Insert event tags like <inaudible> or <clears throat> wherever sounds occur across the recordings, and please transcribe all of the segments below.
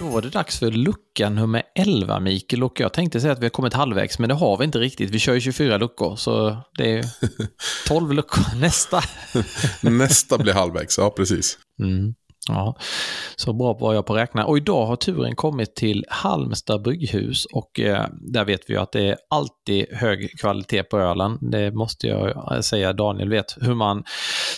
Då var det dags för lucka nummer 11, Mikael. Och jag tänkte säga att vi har kommit halvvägs, men det har vi inte riktigt. Vi kör ju 24 luckor, så det är 12 <laughs> luckor nästa. Nästa blir halvvägs, ja precis. Mm. Ja, så bra var jag på att räkna. Och idag har turen kommit till Halmstad brygghus och eh, där vet vi ju att det är alltid hög kvalitet på ölen. Det måste jag säga. Daniel vet hur man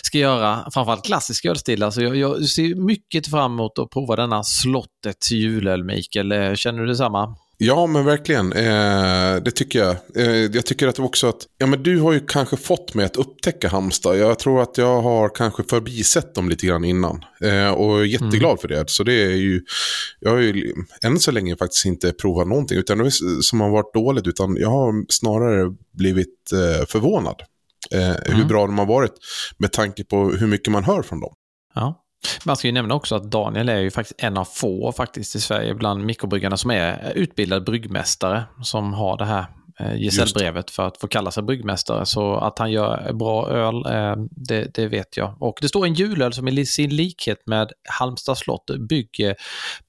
ska göra, framförallt klassisk ölstil. Så jag, jag ser mycket fram emot att prova denna slottets julöl, Mikael. Känner du detsamma? Ja, men verkligen. Eh, det tycker jag. Eh, jag tycker att också att, ja men du har ju kanske fått mig att upptäcka Halmstad. Jag tror att jag har kanske förbisett dem lite grann innan. Eh, och är jätteglad mm. för det. Så det är ju, jag har ju än så länge faktiskt inte provat någonting utan det är som har varit dåligt. Utan jag har snarare blivit eh, förvånad. Eh, mm. Hur bra de har varit med tanke på hur mycket man hör från dem. Ja. Man ska ju nämna också att Daniel är ju faktiskt en av få faktiskt i Sverige bland mikrobryggarna som är utbildad bryggmästare som har det här gesällbrevet för att få kalla sig bryggmästare. Så att han gör bra öl, eh, det, det, vet jag. Och det står en julöl som i sin likhet med Halmstad slott bygger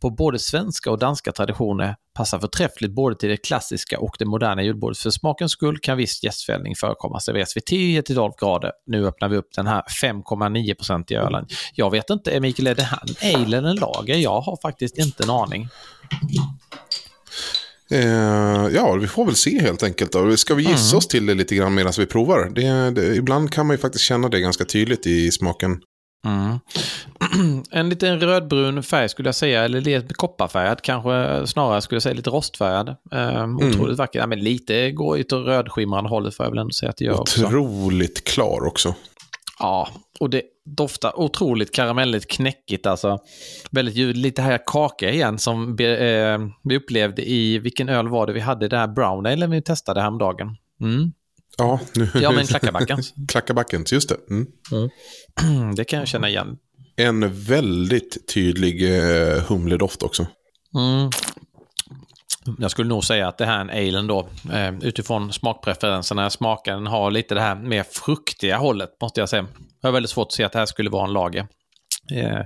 på både svenska och danska traditioner passar förträffligt både till det klassiska och det moderna julbordet. För smakens skull kan viss gästfällning förekomma. Serveras vid 10-12 grader. Nu öppnar vi upp den här 5,9% i ölen. Jag vet inte, Mikael, är det här en ale eller en lager? Jag har faktiskt inte en aning. Eh, ja, vi får väl se helt enkelt. Då. Ska vi gissa mm. oss till det lite grann medan vi provar? Det, det, ibland kan man ju faktiskt känna det ganska tydligt i smaken. Mm. <clears throat> En liten rödbrun färg skulle jag säga, eller lite kopparfärgad kanske snarare skulle jag säga lite rostfärgad. Um, otroligt mm. vacker, ja, men lite går ju åt rödskimrande hållet får jag väl ändå säga att det gör Otroligt också. klar också. Ja, och det doftar otroligt karamelligt knäckigt alltså. Väldigt ljud, lite här kaka igen som vi, eh, vi upplevde i, vilken öl var det vi hade, det här brown ale vi testade häromdagen. Mm. Ja, nu. ja men Klackarbackens. <laughs> Klackarbackens, just det. Mm. Mm. <clears throat> Det kan jag känna igen. En väldigt tydlig eh, humledoft också. Mm. Jag skulle nog säga att det här är en ale då, eh, utifrån smakpreferenserna. Smaken har lite det här mer fruktiga hållet, måste jag säga. Jag har väldigt svårt att se att det här skulle vara en lager. Eh,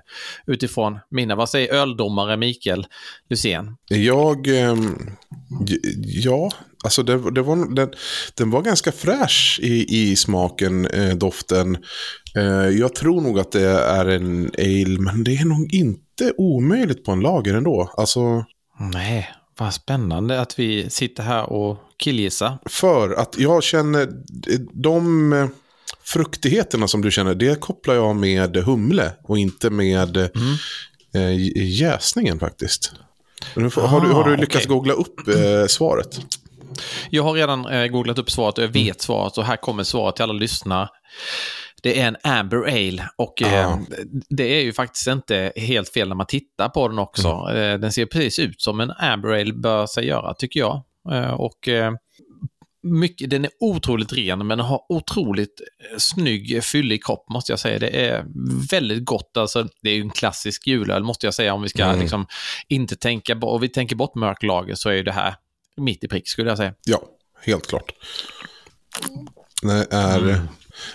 utifrån mina, vad säger öldomare Mikael Lysén? Jag, eh, ja, alltså det, det var, den, den, var ganska fräsch i, i smaken, eh, doften. Jag tror nog att det är en ale, men det är nog inte omöjligt på en lager ändå. Alltså... Nej, vad spännande att vi sitter här och killgissar. För att jag känner de fruktigheterna som du känner, det kopplar jag med humle och inte med mm. eh, jäsningen faktiskt. Får, ah, har, du, har du lyckats okay. googla upp eh, svaret? Jag har redan eh, googlat upp svaret och jag vet svaret och här kommer svaret till alla lyssnare. Det är en Amber Ale och eh, det är ju faktiskt inte helt fel när man tittar på den också. Mm. Eh, den ser precis ut som en Amber Ale bör sig göra tycker jag. Eh, och eh, mycket, den är otroligt ren men har otroligt snygg, fyllig kropp måste jag säga. Det är väldigt gott. Alltså, det är ju en klassisk julöl måste jag säga om vi ska mm. liksom, inte tänka, och vi tänker bort mörklager så är det här mitt i prick skulle jag säga. Ja, helt klart. Det är... Mm.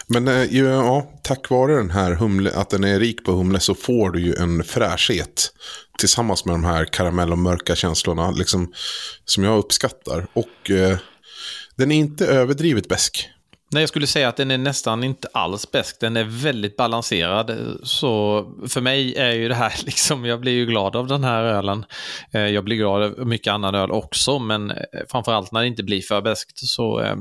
Men eh, ja, tack vare den här humle, att den är rik på humle så får du ju en fräschhet. Tillsammans med de här karamell och mörka känslorna. Liksom, som jag uppskattar. Och eh, den är inte överdrivet besk. Nej, jag skulle säga att den är nästan inte alls besk. Den är väldigt balanserad. Så för mig är ju det här <laughs> liksom, jag blir ju glad av den här ölen. Eh, jag blir glad av mycket annan öl också, men eh, framförallt när det inte blir för beskt så eh,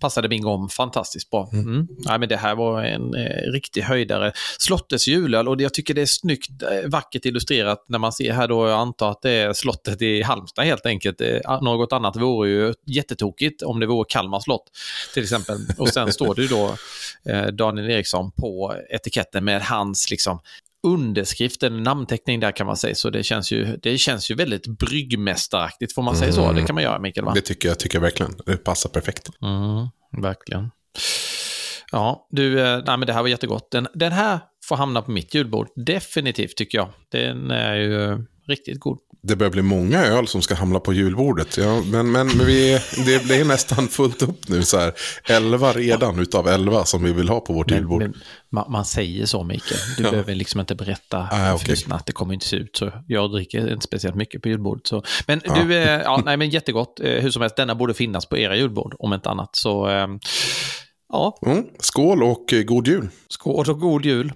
passade min gång fantastiskt bra. Mm. mm. Ja, men det här var en eh, riktig höjdare. Slottets julöl och jag tycker det är snyggt, eh, vackert illustrerat när man ser här då, jag antar att det är slottet i Halmstad helt enkelt. Eh, något annat vore ju jättetokigt om det vore Kalmar slott till exempel. Och sen står det ju då eh, Daniel Eriksson på etiketten med hans liksom underskrift, en namnteckning där kan man säga. Så det känns ju, det känns ju väldigt bryggmästaraktigt, får man säga så? Det kan man göra, Mikael? Va? Det tycker jag, tycker jag verkligen. Det passar perfekt. Mm. Verkligen. Ja, du, eh, nej, men det här var jättegott. Den, den här får hamna på mitt julbord, definitivt tycker jag. Den är ju riktigt god. Det börjar bli många öl som ska hamna på julbordet. Ja, men men, men vi, det blir nästan fullt upp nu. Så här. Elva redan utav elva som vi vill ha på vårt Men, julbord. men, man, man säger så, Mikael. Du <laughs> Ja. behöver liksom inte berätta Ah, för lyssnarna att det kommer inte se ut så. Jag dricker inte speciellt mycket på julbordet. Så. Men du, eh, ja, nej men jättegott. Eh, hur som helst, denna borde finnas på era julbord, om inte annat. Så, eh, ja, Mm. Skål och eh, god jul. skål och god jul.